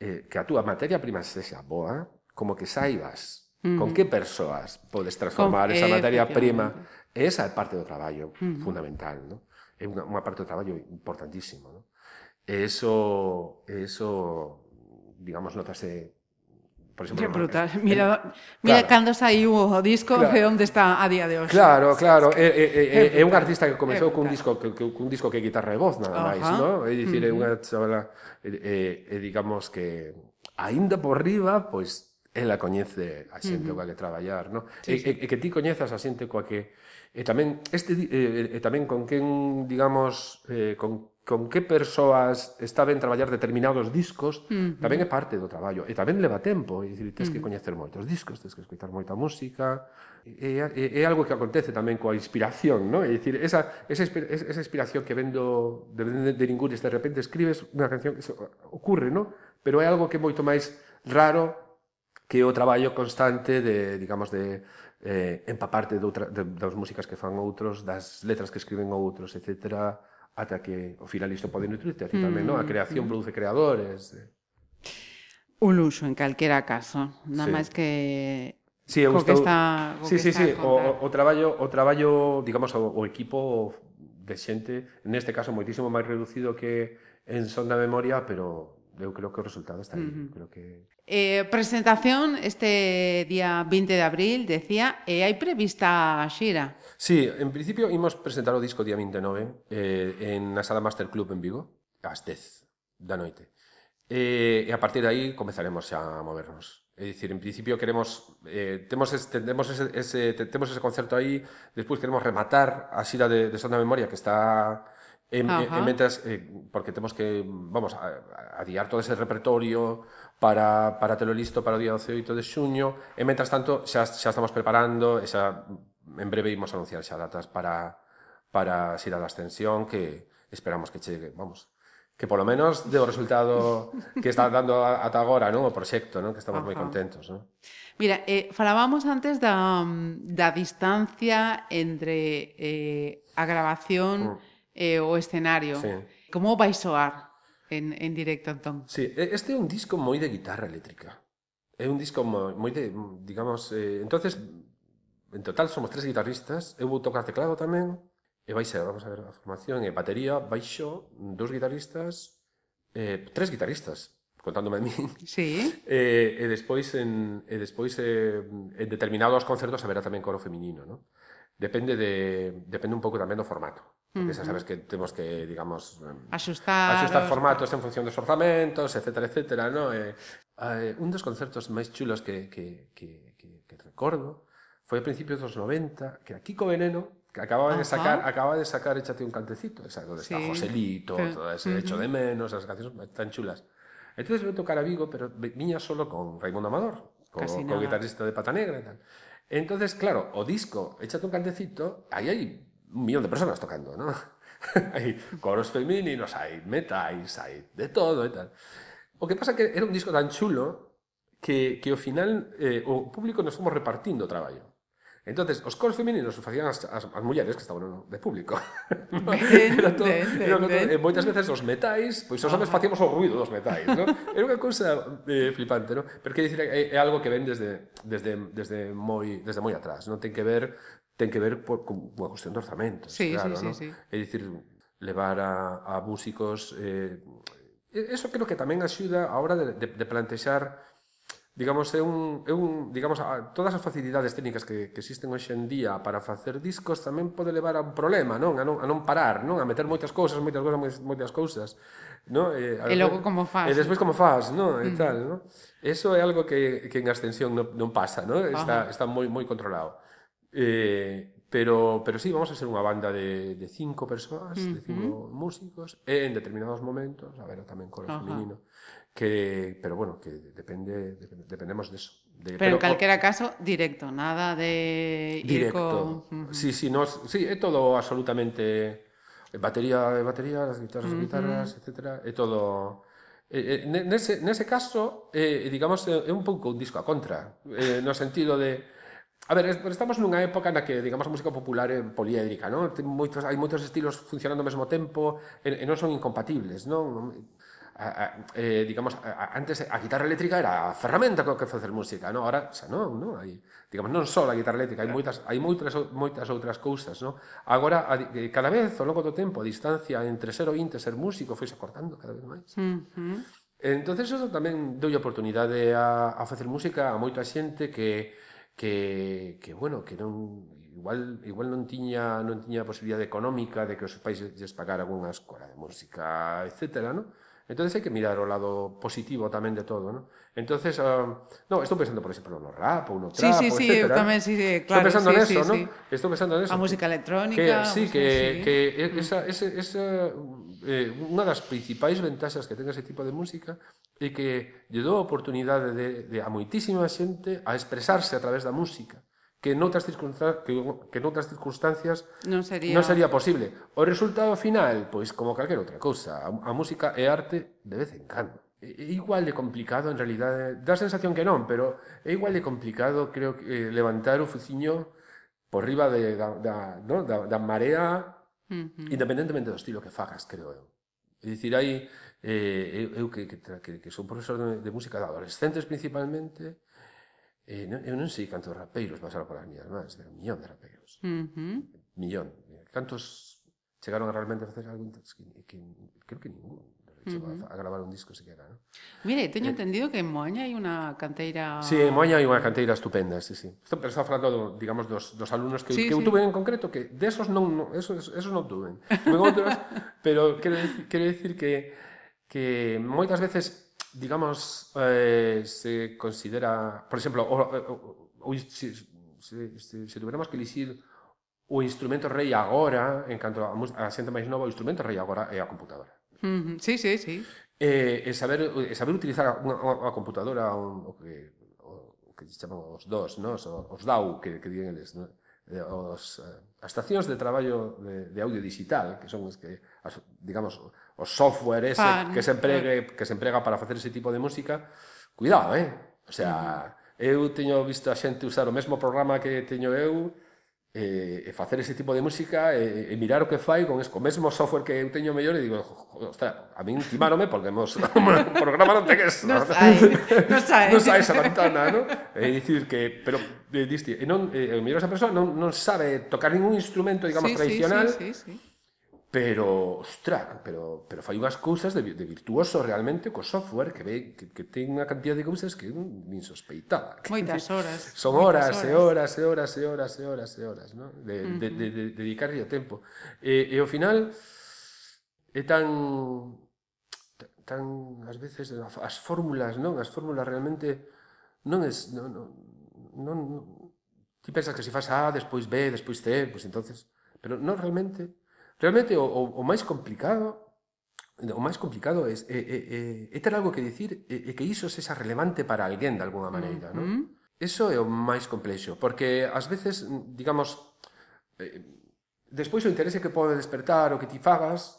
Eh, que a túa materia prima sexa boa, como que saibas uh -huh. con que persoas podes transformar con, esa materia prima. Esa é parte do traballo uh -huh. fundamental, non? É unha, unha parte do traballo importantísimo, non? E eso, eso digamos, notase por exemplo, é brutal. Mira, mira claro. cando saiu o disco claro. e onde está a día de hoxe. Claro, claro, é, é, é, é un artista que comezou cun disco que, que cun disco que guitarra e voz nada máis, no? É dicir, é unha chavala eh, e digamos que aínda por riba, pois ela coñece a xente coa que traballar, no? Sí, eh, e, e que ti coñezas a xente coa que e tamén este e, e tamén con quen, digamos, eh, con con que persoas está ben traballar determinados discos, uh -huh. tamén é parte do traballo. E tamén leva tempo, e dicir, tens que coñecer moitos discos, tens que escoitar moita música, é, é, é algo que acontece tamén coa inspiración, non? É dicir, esa, esa, esa inspiración que vendo de, de, de Ningunes, de repente escribes unha canción que ocurre, non? Pero é algo que é moito máis raro que o traballo constante de, digamos, de eh, empaparte de, outra, de, das músicas que fan outros, das letras que escriben outros, etcétera, ata que ao final isto pode nutrirte a ti tamén, mm, non? A creación mm. produce creadores. Eh. Un luxo en calquera caso, nada sí. máis que Sí, eu estou... está, sí, sí, sí, o, o traballo, o traballo, digamos, o, o equipo de xente, neste caso moitísimo máis reducido que en son da memoria, pero eu creo que o resultado está aí. Uh -huh. creo que... Eh, presentación este día 20 de abril, decía, e eh, hai prevista a xira? Sí, en principio imos presentar o disco día 29 eh, en na Sala Master Club en Vigo, ás 10 da noite. Eh, e a partir de aí comezaremos xa a movernos. É dicir, en principio queremos eh, temos este, temos ese, ese temos ese concerto aí, despois queremos rematar a xira de, de Sonda Memoria que está E, e mentras, eh, porque temos que, vamos, a, a adiar todo ese repertorio para, para telo listo para o día 18 de xuño, e mentras tanto xa, xa estamos preparando, e xa en breve imos anunciar xa datas para, para xir a da ascensión, que esperamos que chegue, vamos, que polo menos de o resultado que está dando ata agora, non? O proxecto, non? Que estamos Ajá. moi contentos, non? Mira, eh, falábamos antes da, mm, da distancia entre eh, a grabación... Mm eh, o escenario. Sí. Como vai soar en, en directo, entón? Sí, este é un disco moi de guitarra eléctrica. É un disco moi, moi de, digamos, eh, entonces en total somos tres guitarristas, eu vou tocar teclado tamén, e vai ser, vamos a ver a formación, e batería, baixo, dous guitarristas, eh, tres guitarristas, contándome a mí. Sí. [LAUGHS] Eh, e despois en e despois eh, en determinados concertos haberá tamén coro feminino, ¿no? Depende de depende un pouco tamén do formato. Porque xa sabes que temos que, digamos, axustar, axustar formatos en función dos orzamentos, etcétera, etcétera, no? Eh, eh, un dos concertos máis chulos que, que, que, que, que recordo foi a principios dos 90, que a Kiko Veneno que acababa Ajá. de sacar, acaba de sacar Échate un cantecito, esa donde sí. está Joselito, pero, todo ese hecho de menos, esas canciones tan chulas. Entonces me tocar a Vigo, pero viña solo con Raimundo Amador, con, co guitarrista de Pata Negra e tal. Entonces, claro, o disco, échate un cantecito, ahí hay un millón de personas tocando, ¿no? [LAUGHS] hay coros femeninos, hay metais, hay de todo y tal. O que pasa que era un disco tan chulo que, que ao final eh, o público nos fomos repartindo o traballo. Entonces, os coros femininos facían as, as, as mulleres que estaban de público. [LAUGHS] Ben, era todo, ben, era todo, ben. E moitas veces os metais, pois os homens facíamos o ruido dos metais, ¿no? Era unha cousa eh, flipante, non? Porque dicir, é, é algo que ven desde, desde, desde, moi, desde moi atrás, non? Ten que ver ten que ver por, con unha cuestión de orzamentos, sí, claro, sí, ¿no? sí. É dicir, levar a, a músicos... Eh, eso creo que tamén axuda a hora de, de, de plantexar digamos, é un, é un digamos, a, todas as facilidades técnicas que, que existen hoxe en día para facer discos tamén pode levar a un problema, non? A non, a non parar, non? A meter moitas cousas, moitas cousas, moitas, moitas cousas, non? E, a, e logo como faz. E despois como faz, non? E mm. tal, non? Eso é algo que, que en ascensión non, non pasa, non? Está, Ajá. está moi moi controlado. Eh, Pero, pero sí, vamos a ser unha banda de, de cinco persoas, uh -huh. de cinco músicos, en determinados momentos, a ver, tamén coro feminino, que, pero bueno, que depende, dependemos de eso. De, pero, pero en calquera caso, directo, nada de ir directo. Co... Uh -huh. Sí, sí, no, sí, é todo absolutamente eh, batería de batería, as guitarras de uh -huh. guitarras, etcétera, é todo eh, eh, nese, nese caso, eh, digamos, é un pouco un disco a contra, eh, no sentido de A ver, estamos nunha época na que, digamos, a música popular é poliédrica, non? Ten moitos, hai moitos estilos funcionando ao mesmo tempo e, e non son incompatibles, non? A, a, eh, digamos, a, a, antes a guitarra eléctrica era a ferramenta co que facer música, non? Ahora, xa non, non? Hai, digamos, non só a guitarra eléctrica, hai moitas, hai moitas, moitas outras cousas, non? Agora, a, eh, cada vez, ao longo do tempo, a distancia entre ser ointe e ser músico foi acortando cada vez máis. Mm -hmm. Entón, eso tamén doi oportunidade a, a facer música a moita xente que que, que bueno, que non igual igual non tiña non tiña posibilidade económica de que os pais lles pagaran unha escola de música, etcétera, ¿no? Entonces hai que mirar o lado positivo tamén de todo, ¿no? Entonces, uh, no, estou pensando, por exemplo, no rap ou no trap, sí, sí, sí, etcétera. tamén, sí, sí, claro. Estou pensando sí, neso, sí, ¿no? Sí. Estou pensando neso. A música electrónica. Que, sí, música, que, sí, que, que mm. esa, esa, esa eh, unha das principais ventaxas que ten ese tipo de música é que lle dou a oportunidade de, de a moitísima xente a expresarse a través da música que noutras circunstancias que, que noutras circunstancias non sería non sería posible. O resultado final, pois como calquera outra cousa, a, a música é arte de vez en cando. É, é igual de complicado en realidade, dá sensación que non, pero é igual de complicado creo que eh, levantar o fuciño por riba de, da, da, no? da, da marea Uh -huh. Independentemente do estilo que fagas, creo eu. É dicir, hai, eh, eu, eu que, que, que, que son profesor de, de música de adolescentes principalmente, eh, non, eu non sei cantos rapeiros pasaron polas miñas mans, pero un millón de rapeiros. Uh -huh. Millón. Cantos chegaron a realmente a facer algo que, que creo que ningún uh -huh. a gravar un disco sequera, ¿no? Mire, teño eh, entendido que en Moaña hai unha canteira... Sí, en Moaña hai unha canteira estupenda, sí, sí. Pero está falando, do, digamos, dos, dos alumnos que, sí, que sí. tuve en concreto, que desos non, non esos, esos non tuve. Tuve outros, [LAUGHS] pero quero, quero dicir que, que moitas veces, digamos, eh, se considera... Por exemplo, o, o, o, o, se, se, se, se tuveramos que elixir o instrumento rei agora, en canto a, a xente máis nova, o instrumento rei agora é a computadora. Mm. Sí, sí, sí. Eh, e, e, saber, e saber utilizar unha, unha computadora un, o que o o que chaman os DOS, no? os DAW que, que diren eles, no? Eh, os, eh, as estacións de traballo de, de audio digital, que son os que as, digamos o software ese Fan. que se emprega que se emprega para facer ese tipo de música, cuidado, eh? O sea, uh -huh. eu teño visto a xente usar o mesmo programa que teño eu e, e facer ese tipo de música e, e mirar o que fai con, es, co mesmo software que eu teño mellor e digo, ostra, a min timárome porque mos, [LAUGHS] o programa non ten eso. non sai, [LAUGHS] non sai. non sai esa ventana, non? E dicir que, pero, eh, diste, e non, eh, e, mellor esa persoa non, non sabe tocar ningún instrumento, digamos, sí, tradicional, sí, sí, sí, sí pero, ostra, pero, pero fai unhas cousas de, de virtuoso realmente co software que, ve, que, que ten unha cantidad de cousas que nin sospeitaba. [LAUGHS] Moitas horas. Son horas, horas e horas e horas e horas e horas e horas, no? de, uh -huh. de, de, de, dedicarlle o tempo. E, e ao final é tan tan ás veces as fórmulas, non? As fórmulas realmente non es non, non, non, non ti pensas que se si fas A, despois B, despois C, pois pues entonces, pero non realmente Realmente o, o, o máis complicado o máis complicado é, é, é, é ter algo que dicir e, e que iso sexa relevante para alguén de alguna maneira, mm -hmm. non? Eso é o máis complexo, porque ás veces, digamos, eh, despois o interese que pode despertar o que ti fagas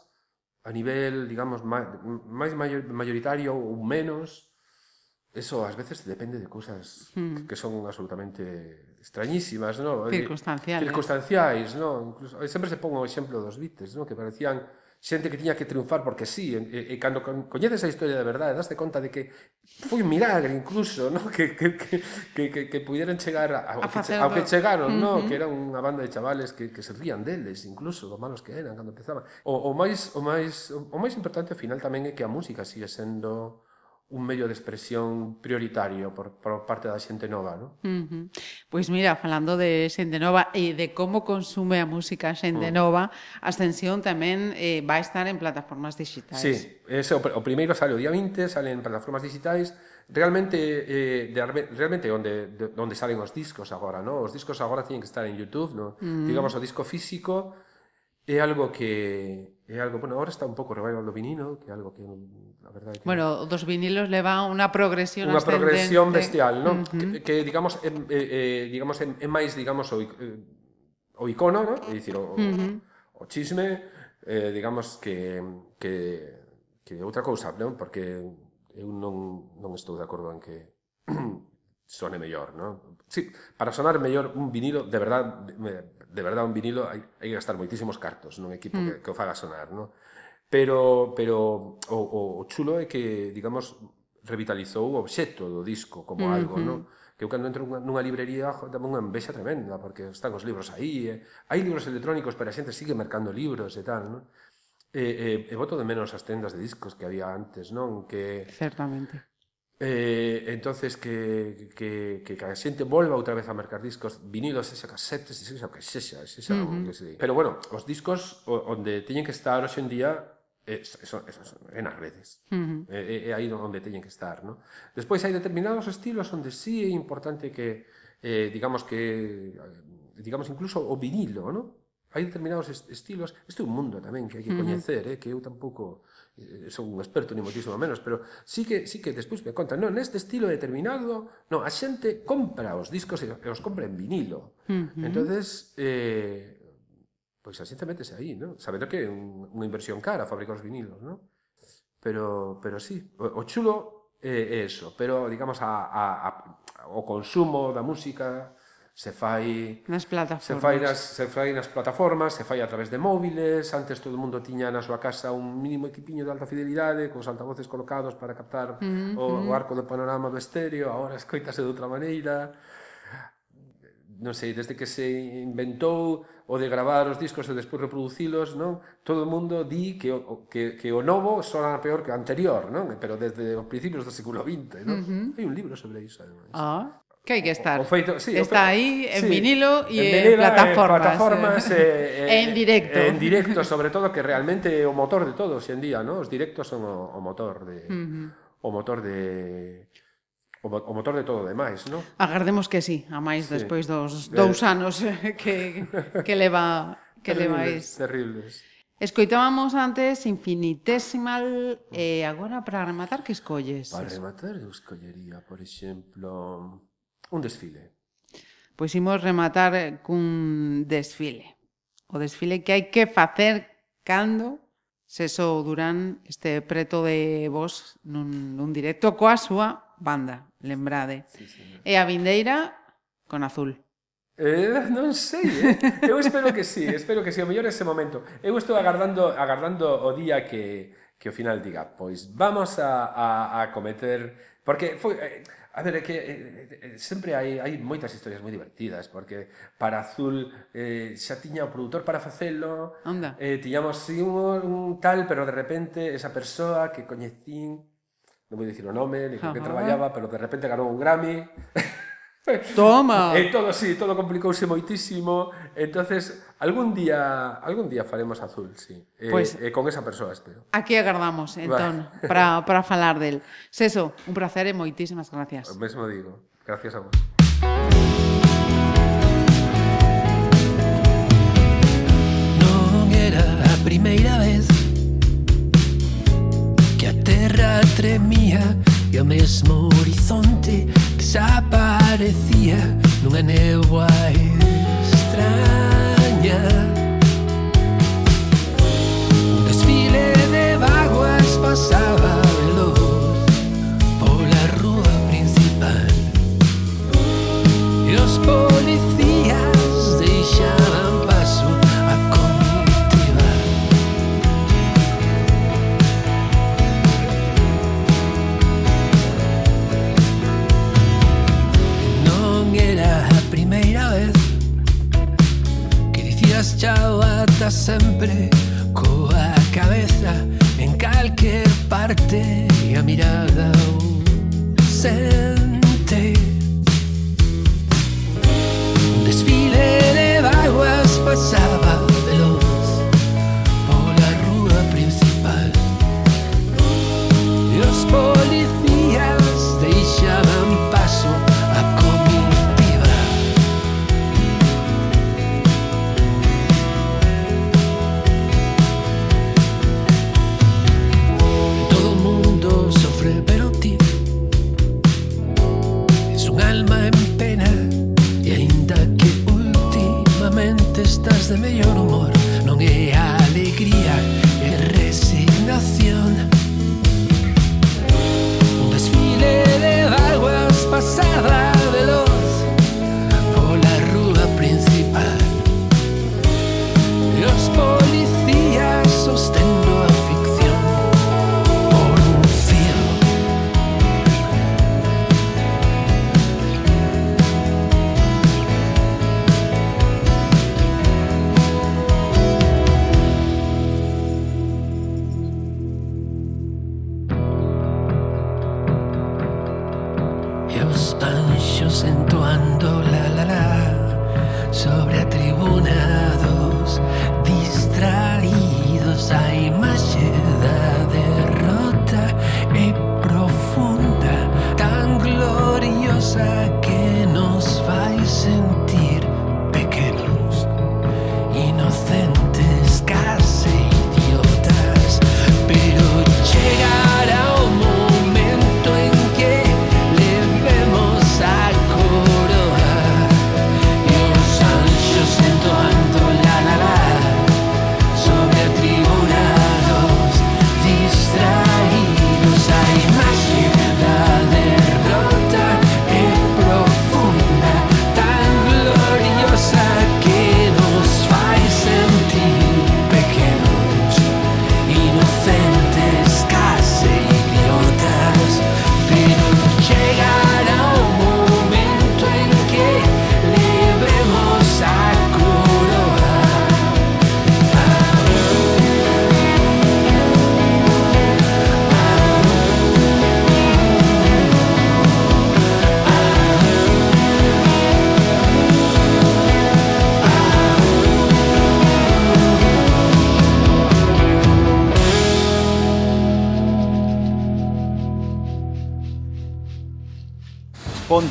a nivel, digamos, máis maioritario ou menos, eso ás veces depende de cousas mm. que son absolutamente extrañísimas, non? Eh, circunstanciais. Circunstanciais, non? Incluso, eh, sempre se pon o exemplo dos Beatles, non? Que parecían xente que tiña que triunfar porque sí, e, e cando coñeces a historia de verdade, daste conta de que foi un milagre incluso, no? [LAUGHS] que, que, que, que, que puderan chegar ao, a que, ao que chegaron, uh -huh. no? que era unha banda de chavales que, que se rían deles, incluso, do malos que eran cando empezaban. O, o, máis, o, máis, o, o máis importante ao final tamén é que a música sigue sendo un medio de expresión prioritario por, por parte da xente nova, non? Uh -huh. Pois mira, falando de xente nova e de como consume a música a xente uh -huh. nova, Ascensión tamén eh, vai estar en plataformas digitais. Sí, ese, o, o primeiro sale o día 20, sale en plataformas digitais, realmente eh, de, realmente onde de, onde salen os discos agora, non? Os discos agora teñen que estar en YouTube, non? Uh mm. -huh. Digamos o disco físico é algo que é algo, bueno, agora está un pouco revival do vinilo, que é algo que A verdade que bueno, dos vinilos leva unha progresión Unha progresión bestial, non? Uh -huh. que, que, digamos, é, é, é, digamos, é, é máis, digamos, o, eh, o icono, non? É dicir, o, uh -huh. o chisme, eh, digamos, que, que, que outra cousa, non? Porque eu non, non estou de acordo en que [CLEARS THROAT] sone mellor, non? Sí, para sonar mellor un vinilo, de verdad, de, de verdad un vinilo hai, hai que gastar moitísimos cartos nun equipo mm. que, que o faga sonar, non? Pero, pero o, o chulo é que, digamos, revitalizou o obxecto do disco como algo, uh -huh. non? que eu cando entro nunha librería dame unha envexa tremenda, porque están os libros aí, eh? hai libros electrónicos, pero a xente sigue mercando libros e tal, non? E, e, e voto de menos as tendas de discos que había antes, non? Que, Certamente. Eh, entonces que, que, que, que a xente volva outra vez a mercar discos vinilos, esa casetes, esa, que sexa, esa, uh -huh. que se... pero bueno, os discos onde teñen que estar hoxe en día eso, eso, eso, en as redes. Uh eh, -huh. Eh, é, eh, é aí onde teñen que estar, ¿no? Despois hai determinados estilos onde sí é importante que eh, digamos que digamos incluso o vinilo, ¿no? Hai determinados est estilos, este é un mundo tamén que hai que coñecer, uh -huh. eh, que eu tampouco eh, son un experto ni moitísimo menos, pero sí que sí que despois me contan, non, neste estilo determinado, no, a xente compra os discos e os compra en vinilo. Uh -huh. Entonces, eh, pois así te metes aí, non? Sabendo que é un, unha inversión cara fabricar os vinilos, non? Pero, pero sí, o, o chulo é, é eso, pero, digamos, a, a, a, o consumo da música se fai nas plataformas. Se fai nas, se fai nas plataformas, se fai a través de móviles, antes todo o mundo tiña na súa casa un mínimo equipiño de alta fidelidade, cos altavoces colocados para captar mm -hmm. o, o mm-hmm. arco do panorama do estéreo, agora escoitase de outra maneira non sei, desde que se inventou o de gravar os discos e despois reproducilos, non? Todo o mundo di que o, que, que o novo sona peor que o anterior, non? Pero desde os principios do século XX, non? Uh -huh. Hai un libro sobre iso, ademais. Ah, que hai que estar. O, o feito, sí, Está aí en sí, vinilo e en, vinilo, en plataformas. En plataformas e, eh, [LAUGHS] e, eh, en directo. En directo, sobre todo, que realmente é o motor de todo hoxe en día, non? Os directos son o, o motor de... Uh -huh. O motor de o, o motor de todo demais, non? Agardemos que sí, a máis sí. despois dos dous anos eh, que, [LAUGHS] que leva que terribles, levais. Terribles. Escoitábamos antes Infinitesimal e eh, agora para rematar que escolles? Para rematar eu escollería, por exemplo, un desfile. Pois imos rematar cun desfile. O desfile que hai que facer cando Seso Durán este preto de vos nun, nun directo coa súa banda, lembrade. Sí, señor. e a vindeira con azul. Eh, non sei, eh? eu espero que sí, espero que sí, o mellor ese momento. Eu estou agardando agardando o día que que ao final diga, pois vamos a, a, a cometer porque foi eh, A ver, é que eh, eh, sempre hai, hai moitas historias moi divertidas, porque para Azul eh, xa tiña o produtor para facelo, Onda. eh, tiñamos sí, un, un tal, pero de repente esa persoa que coñecín non vou dicir o nome, ni con que traballaba, pero de repente ganou un Grammy. [LAUGHS] Toma. e todo sí, todo complicouse moitísimo. Entonces, algún día, algún día faremos azul, sí. E, pues, e con esa persoa espero. Aquí agardamos, entón, para [LAUGHS] para falar del. Seso, un placer e moitísimas gracias. O mesmo digo. Gracias a vos. Non era a primeira vez tierra tremía e o mesmo horizonte desaparecía nunha neboa extraña Un desfile de vaguas pasaba está sempre coa cabeza en calquer parte e a mirada ausente. Un desfile de vaguas pasadas